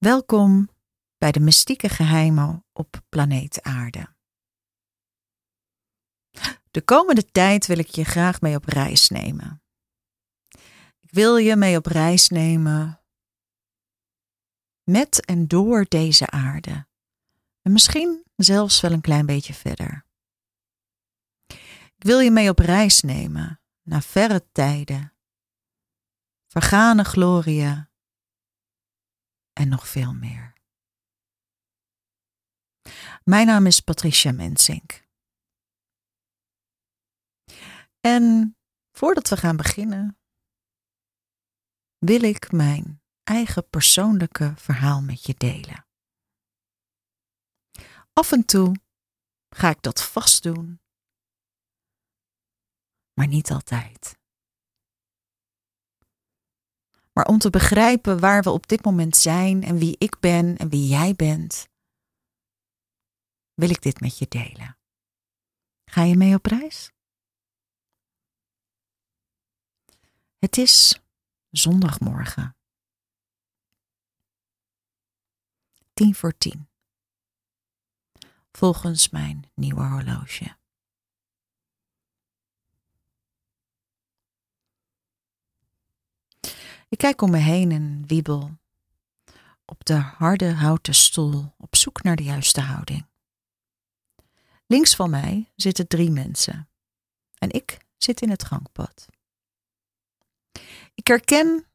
Welkom bij de mystieke geheimen op planeet Aarde. De komende tijd wil ik je graag mee op reis nemen. Ik wil je mee op reis nemen met en door deze aarde. En misschien zelfs wel een klein beetje verder. Ik wil je mee op reis nemen naar verre tijden, vergane glorieën nog veel meer. Mijn naam is Patricia Mensink. En voordat we gaan beginnen, wil ik mijn eigen persoonlijke verhaal met je delen. Af en toe ga ik dat vast doen, maar niet altijd. Maar om te begrijpen waar we op dit moment zijn en wie ik ben en wie jij bent, wil ik dit met je delen. Ga je mee op reis? Het is zondagmorgen. Tien voor tien. Volgens mijn nieuwe horloge. Ik kijk om me heen en wiebel op de harde houten stoel op zoek naar de juiste houding. Links van mij zitten drie mensen en ik zit in het gangpad. Ik herken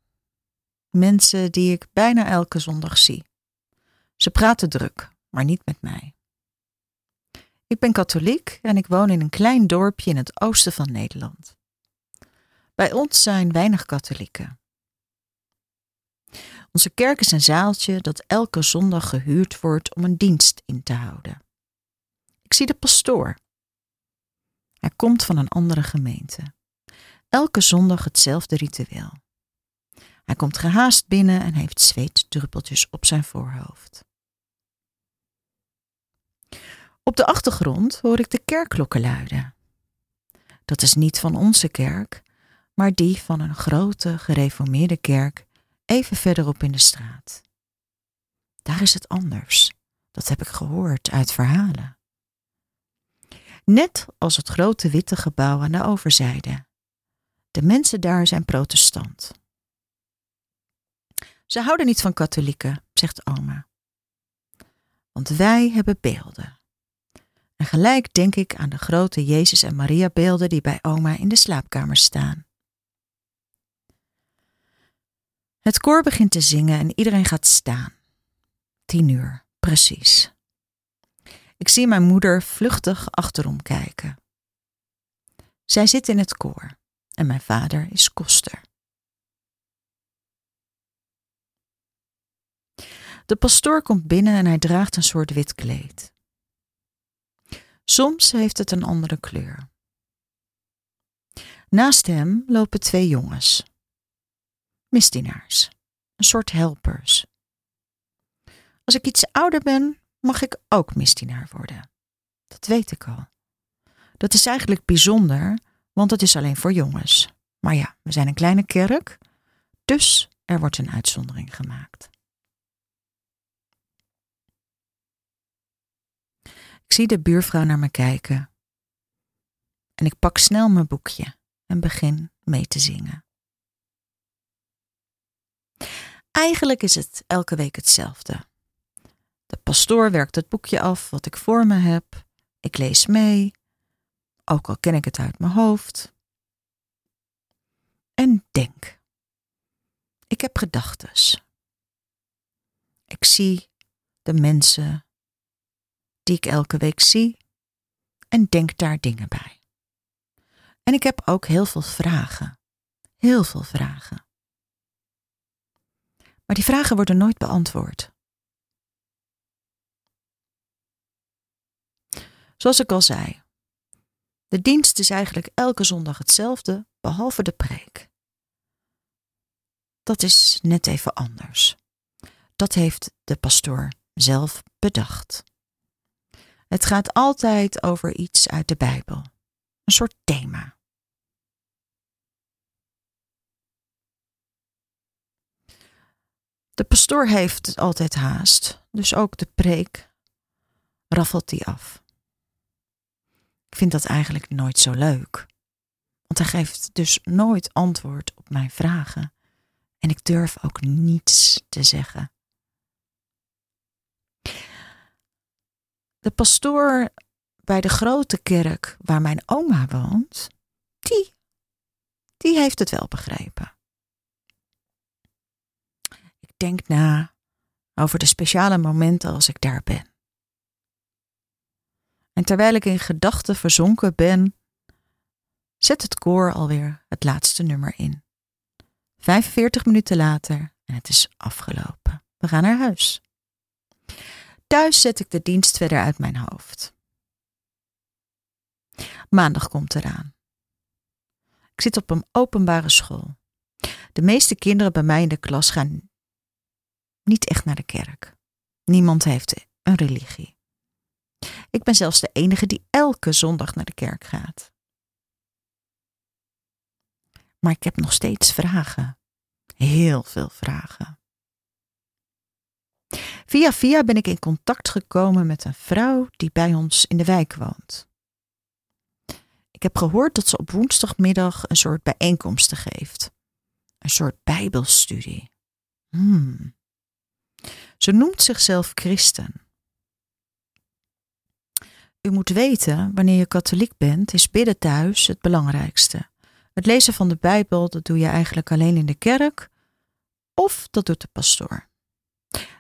mensen die ik bijna elke zondag zie. Ze praten druk, maar niet met mij. Ik ben katholiek en ik woon in een klein dorpje in het oosten van Nederland. Bij ons zijn weinig katholieken. Onze kerk is een zaaltje dat elke zondag gehuurd wordt om een dienst in te houden. Ik zie de pastoor. Hij komt van een andere gemeente. Elke zondag hetzelfde ritueel. Hij komt gehaast binnen en heeft zweetdruppeltjes op zijn voorhoofd. Op de achtergrond hoor ik de kerkklokken luiden. Dat is niet van onze kerk, maar die van een grote gereformeerde kerk even verderop in de straat. Daar is het anders. Dat heb ik gehoord uit verhalen. Net als het grote witte gebouw aan de overzijde. De mensen daar zijn protestant. Ze houden niet van katholieken, zegt oma. Want wij hebben beelden. En gelijk denk ik aan de grote Jezus en Maria beelden die bij oma in de slaapkamer staan. Het koor begint te zingen en iedereen gaat staan. Tien uur, precies. Ik zie mijn moeder vluchtig achterom kijken. Zij zit in het koor en mijn vader is koster. De pastoor komt binnen en hij draagt een soort wit kleed. Soms heeft het een andere kleur. Naast hem lopen twee jongens misdienaars, een soort helpers. Als ik iets ouder ben, mag ik ook misdienaar worden. Dat weet ik al. Dat is eigenlijk bijzonder, want het is alleen voor jongens. Maar ja, we zijn een kleine kerk, dus er wordt een uitzondering gemaakt. Ik zie de buurvrouw naar me kijken. En ik pak snel mijn boekje en begin mee te zingen. Eigenlijk is het elke week hetzelfde. De pastoor werkt het boekje af wat ik voor me heb. Ik lees mee, ook al ken ik het uit mijn hoofd. En denk. Ik heb gedachtes. Ik zie de mensen die ik elke week zie en denk daar dingen bij. En ik heb ook heel veel vragen. Heel veel vragen. Maar die vragen worden nooit beantwoord. Zoals ik al zei, de dienst is eigenlijk elke zondag hetzelfde, behalve de preek. Dat is net even anders. Dat heeft de pastoor zelf bedacht. Het gaat altijd over iets uit de Bijbel, een soort thema. De pastoor heeft altijd haast, dus ook de preek raffelt die af. Ik vind dat eigenlijk nooit zo leuk, want hij geeft dus nooit antwoord op mijn vragen en ik durf ook niets te zeggen. De pastoor bij de grote kerk waar mijn oma woont, die, die heeft het wel begrepen. Denk na over de speciale momenten als ik daar ben. En terwijl ik in gedachten verzonken ben, zet het koor alweer het laatste nummer in. 45 minuten later en het is afgelopen. We gaan naar huis. Thuis zet ik de dienst verder uit mijn hoofd. Maandag komt eraan. Ik zit op een openbare school. De meeste kinderen bij mij in de klas gaan niet echt naar de kerk. Niemand heeft een religie. Ik ben zelfs de enige die elke zondag naar de kerk gaat. Maar ik heb nog steeds vragen. Heel veel vragen. Via via ben ik in contact gekomen met een vrouw die bij ons in de wijk woont. Ik heb gehoord dat ze op woensdagmiddag een soort bijeenkomsten geeft. Een soort bijbelstudie. Hmm. Ze noemt zichzelf christen. U moet weten, wanneer je katholiek bent, is bidden thuis het belangrijkste. Het lezen van de Bijbel, dat doe je eigenlijk alleen in de kerk of dat doet de pastoor.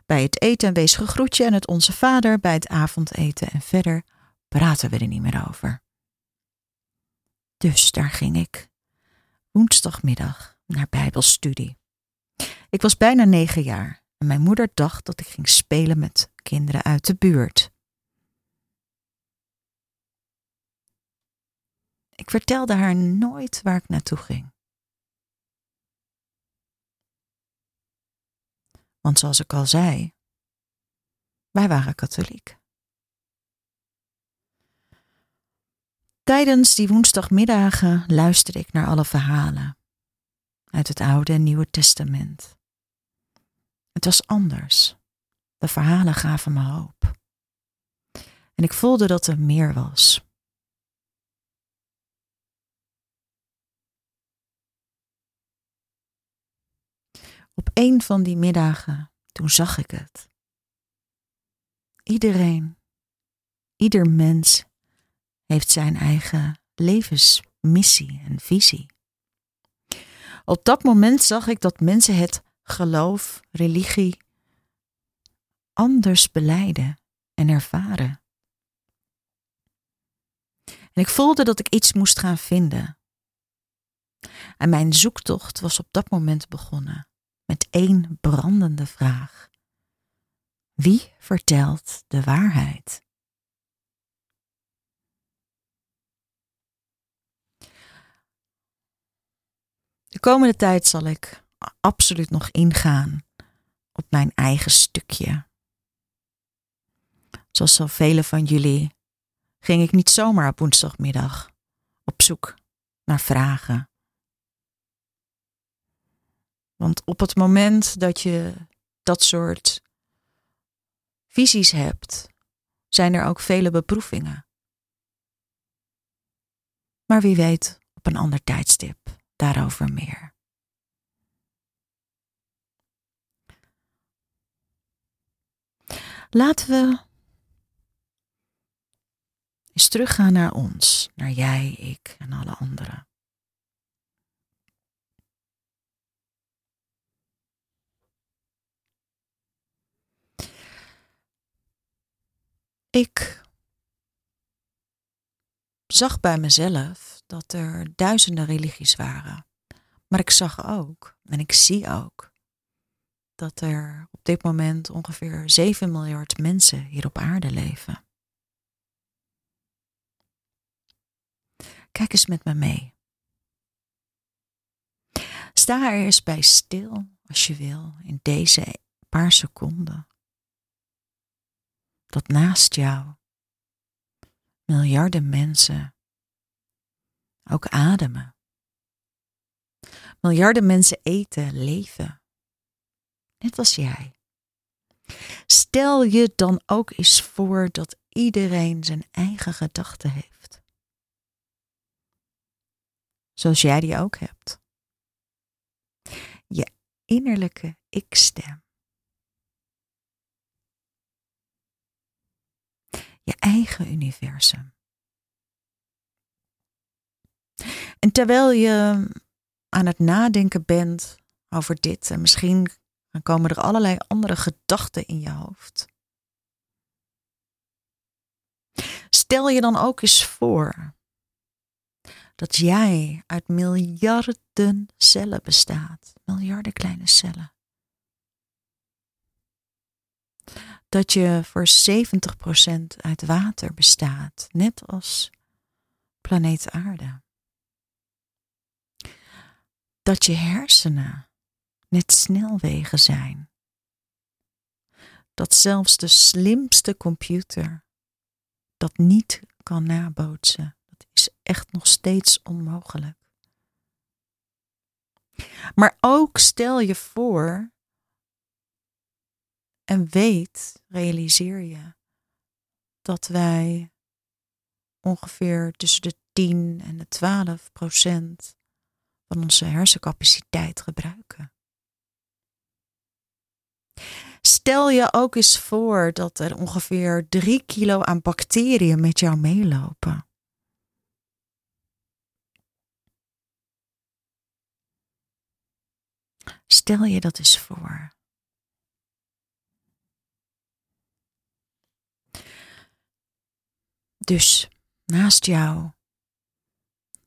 Bij het eten wees gegroetje en het Onze Vader bij het avondeten en verder praten we er niet meer over. Dus daar ging ik. Woensdagmiddag naar Bijbelstudie. Ik was bijna negen jaar en mijn moeder dacht dat ik ging spelen met kinderen uit de buurt. Ik vertelde haar nooit waar ik naartoe ging. Want zoals ik al zei, wij waren katholiek. Tijdens die woensdagmiddagen luisterde ik naar alle verhalen uit het Oude en Nieuwe Testament. Het was anders. De verhalen gaven me hoop. En ik voelde dat er meer was. Op een van die middagen, toen zag ik het. Iedereen, ieder mens heeft zijn eigen levensmissie en visie. Op dat moment zag ik dat mensen het geloof, religie anders beleiden en ervaren. En ik voelde dat ik iets moest gaan vinden. En mijn zoektocht was op dat moment begonnen met één brandende vraag. Wie vertelt de waarheid? De komende tijd zal ik absoluut nog ingaan op mijn eigen stukje. Zoals zoveel van jullie ging ik niet zomaar op woensdagmiddag op zoek naar vragen want op het moment dat je dat soort visies hebt, zijn er ook vele beproevingen. Maar wie weet op een ander tijdstip daarover meer. Laten we eens teruggaan naar ons, naar jij, ik en alle anderen. Ik zag bij mezelf dat er duizenden religies waren. Maar ik zag ook, en ik zie ook, dat er op dit moment ongeveer 7 miljard mensen hier op aarde leven. Kijk eens met me mee. Sta er eens bij stil, als je wil, in deze paar seconden dat naast jou miljarden mensen ook ademen. Miljarden mensen eten, leven. Net als jij. Stel je dan ook eens voor dat iedereen zijn eigen gedachten heeft. Zoals jij die ook hebt. Je innerlijke ik-stem. Je eigen universum. En terwijl je aan het nadenken bent over dit en misschien komen er allerlei andere gedachten in je hoofd. Stel je dan ook eens voor dat jij uit miljarden cellen bestaat, miljarden kleine cellen. Dat je voor 70% uit water bestaat, net als planeet Aarde. Dat je hersenen net snelwegen zijn. Dat zelfs de slimste computer dat niet kan nabootsen. Dat is echt nog steeds onmogelijk. Maar ook stel je voor en weet, realiseer je, dat wij ongeveer tussen de 10 en de 12 procent van onze hersencapaciteit gebruiken. Stel je ook eens voor dat er ongeveer 3 kilo aan bacteriën met jou meelopen. Stel je dat eens voor. Dus naast jou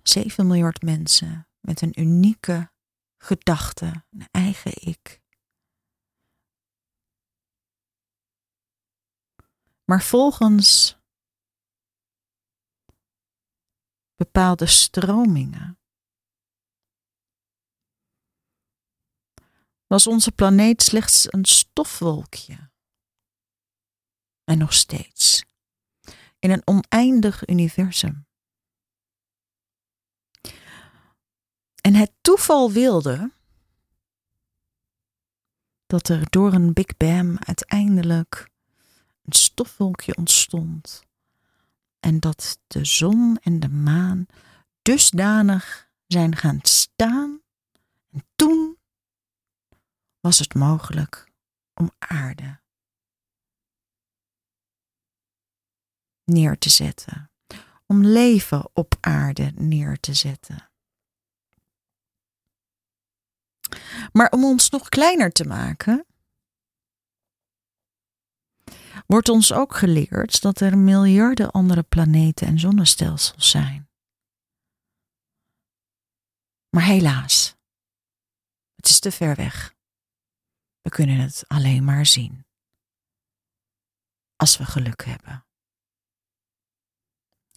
7 miljard mensen met een unieke gedachte, een eigen ik. Maar volgens bepaalde stromingen was onze planeet slechts een stofwolkje. En nog steeds. In een oneindig universum. En het toeval wilde dat er door een Big Bang uiteindelijk een stofwolkje ontstond. En dat de zon en de maan dusdanig zijn gaan staan. En toen was het mogelijk om aarde neer te zetten. Om leven op aarde neer te zetten. Maar om ons nog kleiner te maken, wordt ons ook geleerd dat er miljarden andere planeten en zonnestelsels zijn. Maar helaas, het is te ver weg. We kunnen het alleen maar zien. Als we geluk hebben.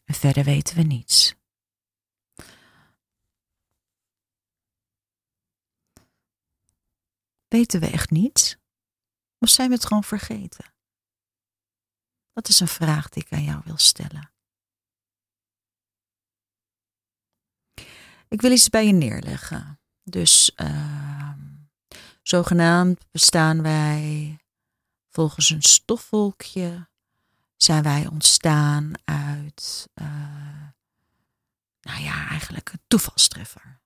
En verder weten we niets. Weten we echt niets? Of zijn we het gewoon vergeten? Dat is een vraag die ik aan jou wil stellen. Ik wil iets bij je neerleggen. Dus uh, zogenaamd bestaan wij volgens een stofwolkje. Zijn wij ontstaan uit, uh, nou ja, eigenlijk een toevalstreffer.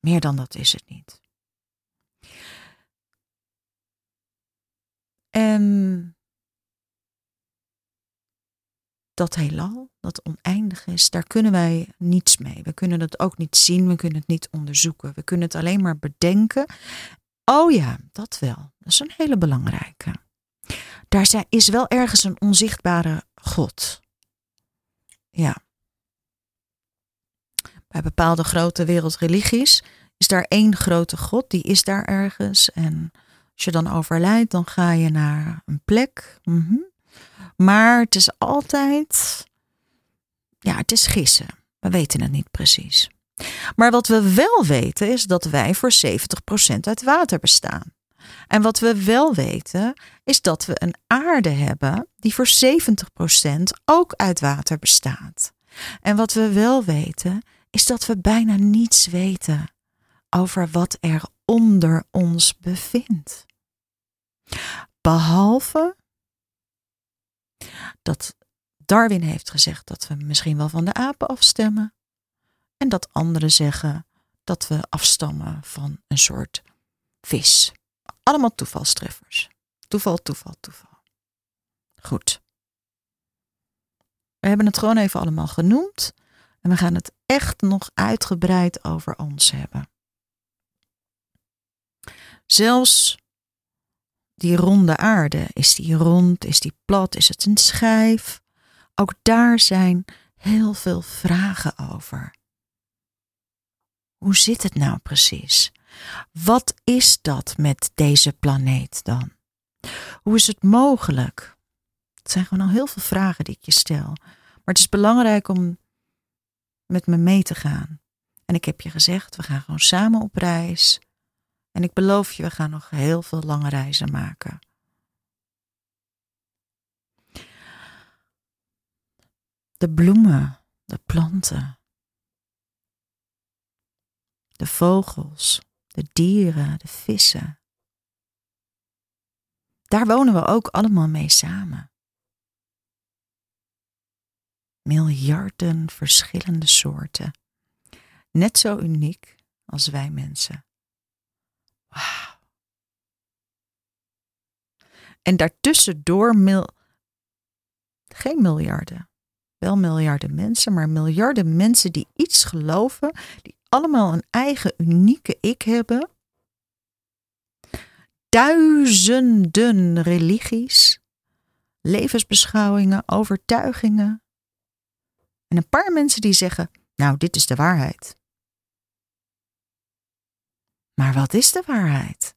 Meer dan dat is het niet. En dat heelal, dat oneindig is, daar kunnen wij niets mee. We kunnen het ook niet zien, we kunnen het niet onderzoeken. We kunnen het alleen maar bedenken. Oh ja, dat wel. Dat is een hele belangrijke. Daar is wel ergens een onzichtbare God. Ja. Bij bepaalde grote wereldreligies is daar één grote God, die is daar ergens. En als je dan overlijdt, dan ga je naar een plek. Mm maar het is altijd, ja, het is gissen. We weten het niet precies. Maar wat we wel weten is dat wij voor 70% uit water bestaan. En wat we wel weten is dat we een aarde hebben die voor 70% ook uit water bestaat. En wat we wel weten is dat we bijna niets weten over wat er onder ons bevindt. Behalve dat Darwin heeft gezegd dat we misschien wel van de apen afstemmen. En dat anderen zeggen dat we afstammen van een soort vis. Allemaal toevalstreffers. Toeval, toeval, toeval. Goed. We hebben het gewoon even allemaal genoemd. En we gaan het echt nog uitgebreid over ons hebben. Zelfs die ronde aarde, is die rond, is die plat, is het een schijf? Ook daar zijn heel veel vragen over. Hoe zit het nou precies? Wat is dat met deze planeet dan? Hoe is het mogelijk? Het zijn gewoon al heel veel vragen die ik je stel. Maar het is belangrijk om met me mee te gaan. En ik heb je gezegd, we gaan gewoon samen op reis. En ik beloof je, we gaan nog heel veel lange reizen maken. De bloemen, de planten, de vogels, de dieren, de vissen. Daar wonen we ook allemaal mee samen. Miljarden verschillende soorten. Net zo uniek als wij mensen. En daartussendoor mil... geen miljarden. Wel miljarden mensen, maar miljarden mensen die iets geloven, die allemaal een eigen unieke ik hebben. Duizenden religies, levensbeschouwingen, overtuigingen. En een paar mensen die zeggen: Nou, dit is de waarheid. Maar wat is de waarheid?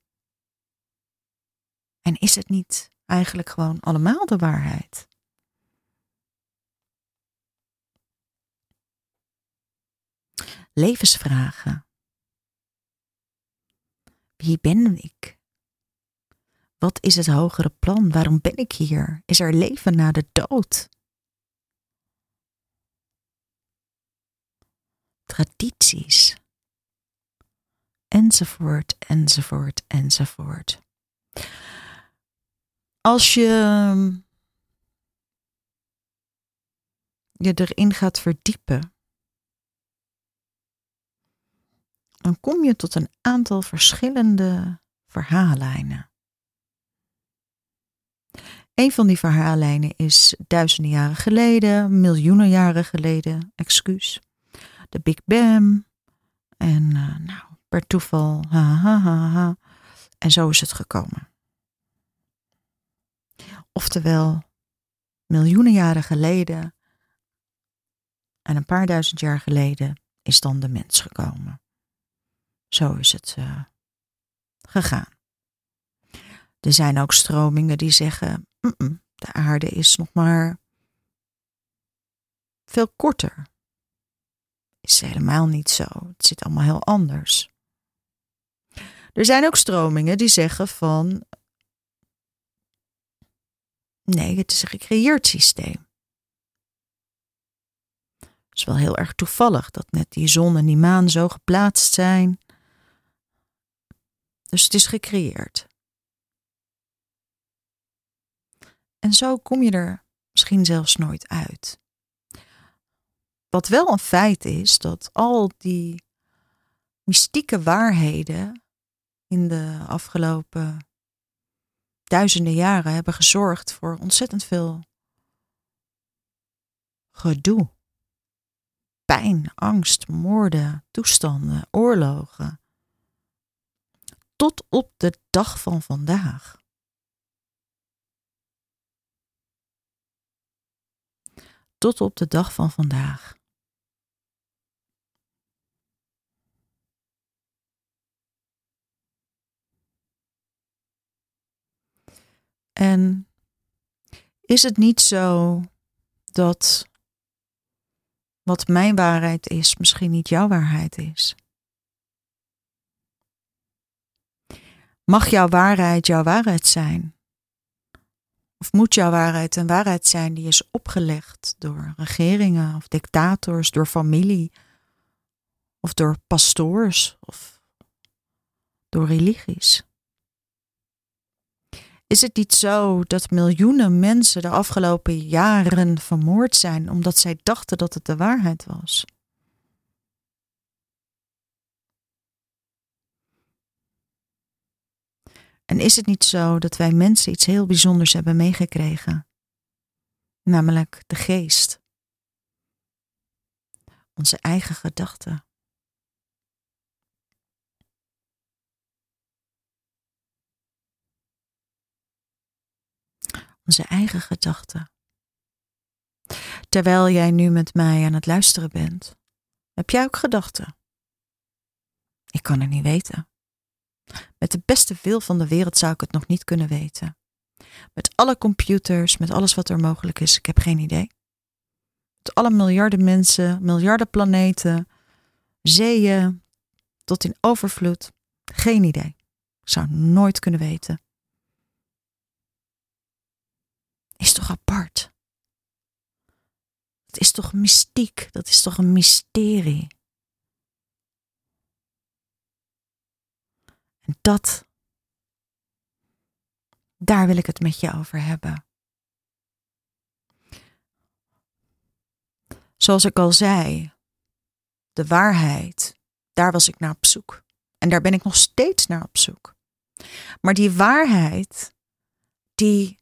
En is het niet eigenlijk gewoon allemaal de waarheid? Levensvragen. Wie ben ik? Wat is het hogere plan? Waarom ben ik hier? Is er leven na de dood? Tradities enzovoort, enzovoort, enzovoort. Als je je erin gaat verdiepen, dan kom je tot een aantal verschillende verhaallijnen. Een van die verhaallijnen is duizenden jaren geleden, miljoenen jaren geleden, excuus. De Big Bang. En uh, nou, per toeval. Ha, ha, ha. En zo is het gekomen. Oftewel, miljoenen jaren geleden en een paar duizend jaar geleden is dan de mens gekomen. Zo is het uh, gegaan. Er zijn ook stromingen die zeggen: de aarde is nog maar veel korter. Is helemaal niet zo. Het zit allemaal heel anders. Er zijn ook stromingen die zeggen van nee, het is een gecreëerd systeem. Het is wel heel erg toevallig dat net die zon en die maan zo geplaatst zijn. Dus het is gecreëerd. En zo kom je er misschien zelfs nooit uit. Wat wel een feit is, dat al die mystieke waarheden in de afgelopen duizenden jaren hebben gezorgd voor ontzettend veel gedoe. Pijn, angst, moorden, toestanden, oorlogen. Tot op de dag van vandaag. Tot op de dag van vandaag. En is het niet zo dat wat mijn waarheid is, misschien niet jouw waarheid is? Mag jouw waarheid jouw waarheid zijn? Of moet jouw waarheid een waarheid zijn die is opgelegd door regeringen of dictators, door familie of door pastoors of door religies? Is het niet zo dat miljoenen mensen de afgelopen jaren vermoord zijn omdat zij dachten dat het de waarheid was? En is het niet zo dat wij mensen iets heel bijzonders hebben meegekregen? Namelijk de geest. Onze eigen gedachten. Onze eigen gedachten. Terwijl jij nu met mij aan het luisteren bent, heb jij ook gedachten? Ik kan het niet weten. Met de beste wil van de wereld zou ik het nog niet kunnen weten. Met alle computers, met alles wat er mogelijk is, ik heb geen idee. Met alle miljarden mensen, miljarden planeten, zeeën, tot in overvloed, geen idee. Ik zou nooit kunnen weten. Is toch apart? Het is toch mystiek, dat is toch een mysterie. En dat, daar wil ik het met je over hebben. Zoals ik al zei, de waarheid, daar was ik naar op zoek. En daar ben ik nog steeds naar op zoek. Maar die waarheid, die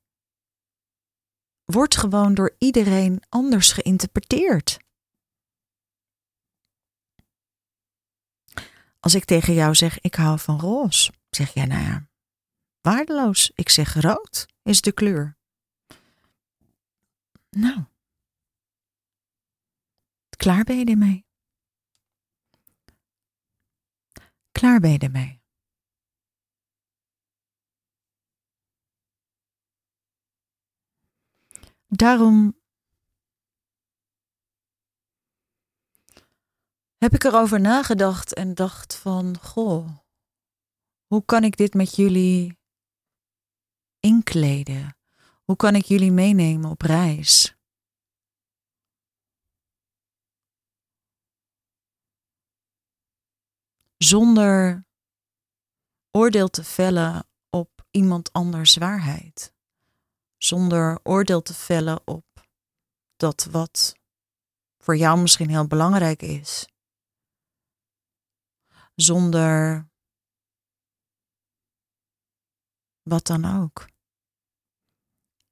wordt gewoon door iedereen anders geïnterpreteerd. Als ik tegen jou zeg, ik hou van roze, zeg jij, nou ja, waardeloos. Ik zeg, rood is de kleur. Nou, klaar ben je ermee? Klaar ben je ermee? Daarom heb ik erover nagedacht en dacht van, goh, hoe kan ik dit met jullie inkleden? Hoe kan ik jullie meenemen op reis? Zonder oordeel te vellen op iemand anders waarheid. Zonder oordeel te vellen op dat wat voor jou misschien heel belangrijk is zonder wat dan ook.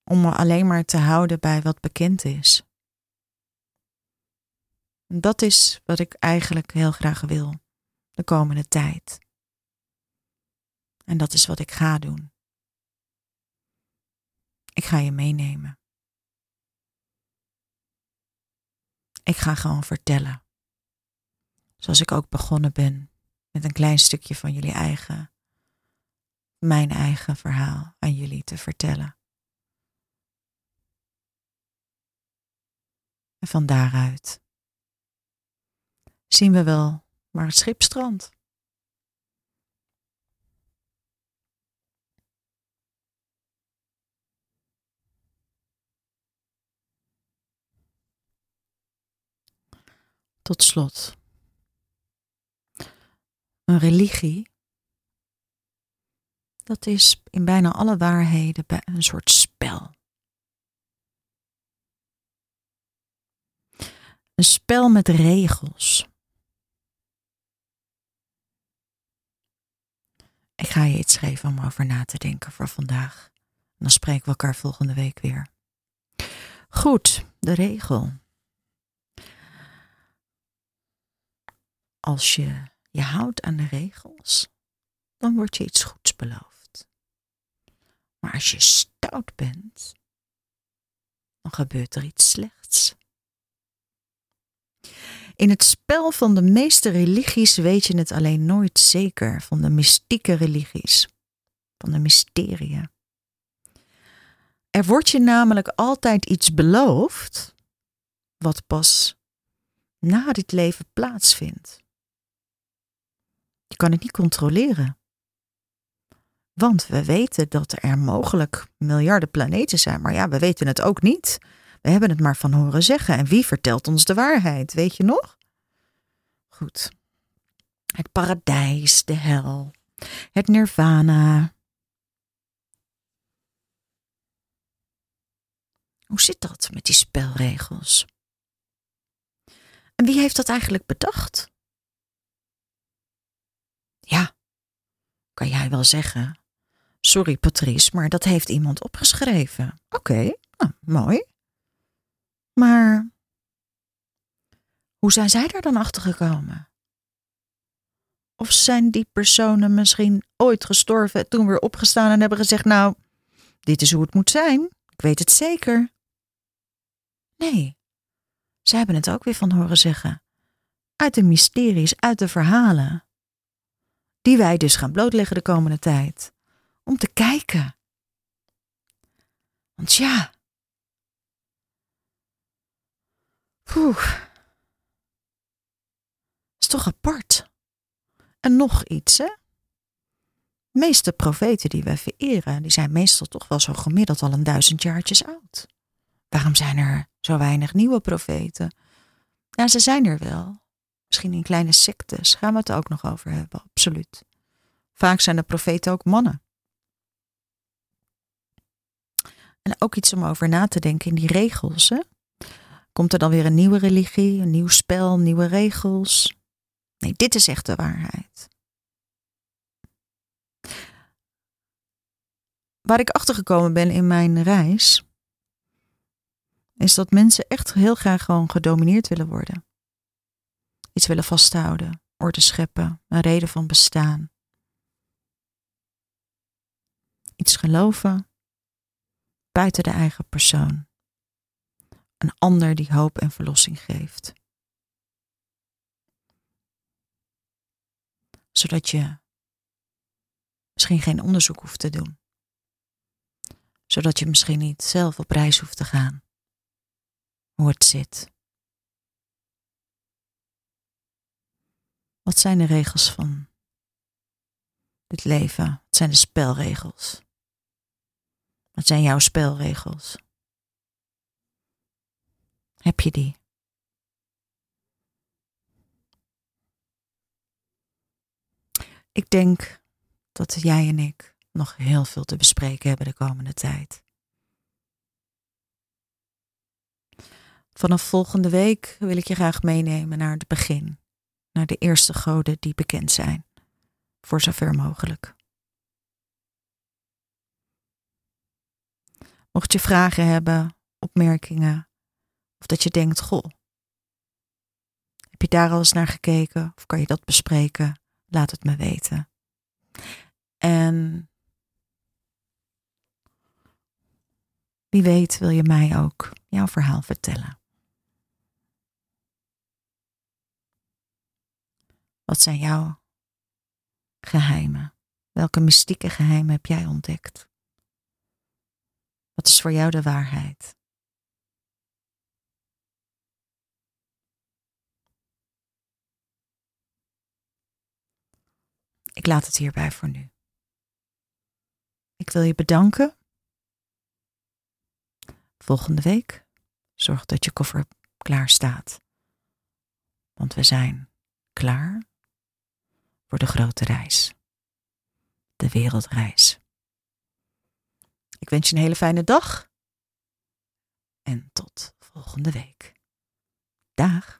Om me alleen maar te houden bij wat bekend is. Dat is wat ik eigenlijk heel graag wil de komende tijd. En dat is wat ik ga doen. Ik ga je meenemen. Ik ga gewoon vertellen. Zoals ik ook begonnen ben met een klein stukje van jullie eigen, mijn eigen verhaal aan jullie te vertellen. En van daaruit zien we wel waar het schip strandt. Tot slot een religie, dat is in bijna alle waarheden een soort spel. Een spel met regels. Ik ga je iets geven om over na te denken voor vandaag. Dan spreken we elkaar volgende week weer. Goed, de regel. Als je je houdt aan de regels, dan wordt je iets goeds beloofd. Maar als je stout bent, dan gebeurt er iets slechts. In het spel van de meeste religies weet je het alleen nooit zeker, van de mystieke religies, van de mysterieën. Er wordt je namelijk altijd iets beloofd, wat pas na dit leven plaatsvindt. Je kan het niet controleren. Want we weten dat er mogelijk miljarden planeten zijn, maar ja, we weten het ook niet. We hebben het maar van horen zeggen. En wie vertelt ons de waarheid, weet je nog? Goed. Het paradijs, de hel. het nirvana. Hoe zit dat met die spelregels? En wie heeft dat eigenlijk bedacht? Ja, kan jij wel zeggen. Sorry Patrice, maar dat heeft iemand opgeschreven. Oké, nou, mooi. Maar hoe zijn zij daar dan achter gekomen? Of zijn die personen misschien ooit gestorven, toen weer opgestaan en hebben gezegd: Nou, dit is hoe het moet zijn, ik weet het zeker. Nee, zij hebben het ook weer van horen zeggen. Uit de mysteries, uit de verhalen. Die wij dus gaan blootleggen de komende tijd. Om te kijken. Want ja. Poeh. Is toch apart. En nog iets, hè? De meeste profeten die wij vereren, die zijn meestal toch wel zo gemiddeld al een duizend jaartjes oud. Waarom zijn er zo weinig nieuwe profeten? Ja, ze zijn er wel. Misschien in kleine sectes gaan we het ook nog over hebben, absoluut. Vaak zijn de profeten ook mannen. En ook iets om over na te denken in die regels. Hè? Komt er dan weer een nieuwe religie, een nieuw spel, nieuwe regels? Nee, dit is echt de waarheid. Waar ik achtergekomen ben in mijn reis, is dat mensen echt heel graag gewoon gedomineerd willen worden. Iets willen vasthouden, orde scheppen, een reden van bestaan. Iets geloven buiten de eigen persoon. Een ander die hoop en verlossing geeft. Zodat je misschien geen onderzoek hoeft te doen. Zodat je misschien niet zelf op reis hoeft te gaan hoe het zit. Wat zijn de regels van dit leven? Wat zijn de spelregels? Wat zijn jouw spelregels? Heb je die? Ik denk dat jij en ik nog heel veel te bespreken hebben de komende tijd. Vanaf volgende week wil ik je graag meenemen naar het begin, naar de eerste goden die bekend zijn, voor zover mogelijk. Mocht je vragen hebben, opmerkingen, of dat je denkt, goh, heb je daar al eens naar gekeken of kan je dat bespreken? Laat het me weten. En wie weet wil je mij ook jouw verhaal vertellen. Wat zijn jouw geheimen? Welke mystieke geheimen heb jij ontdekt? Wat is voor jou de waarheid? Ik laat het hierbij voor nu. Ik wil je bedanken. Volgende week zorg dat je koffer klaar staat. Want we zijn klaar voor de grote reis. De wereldreis. Ik wens je een hele fijne dag en tot volgende week. Dag.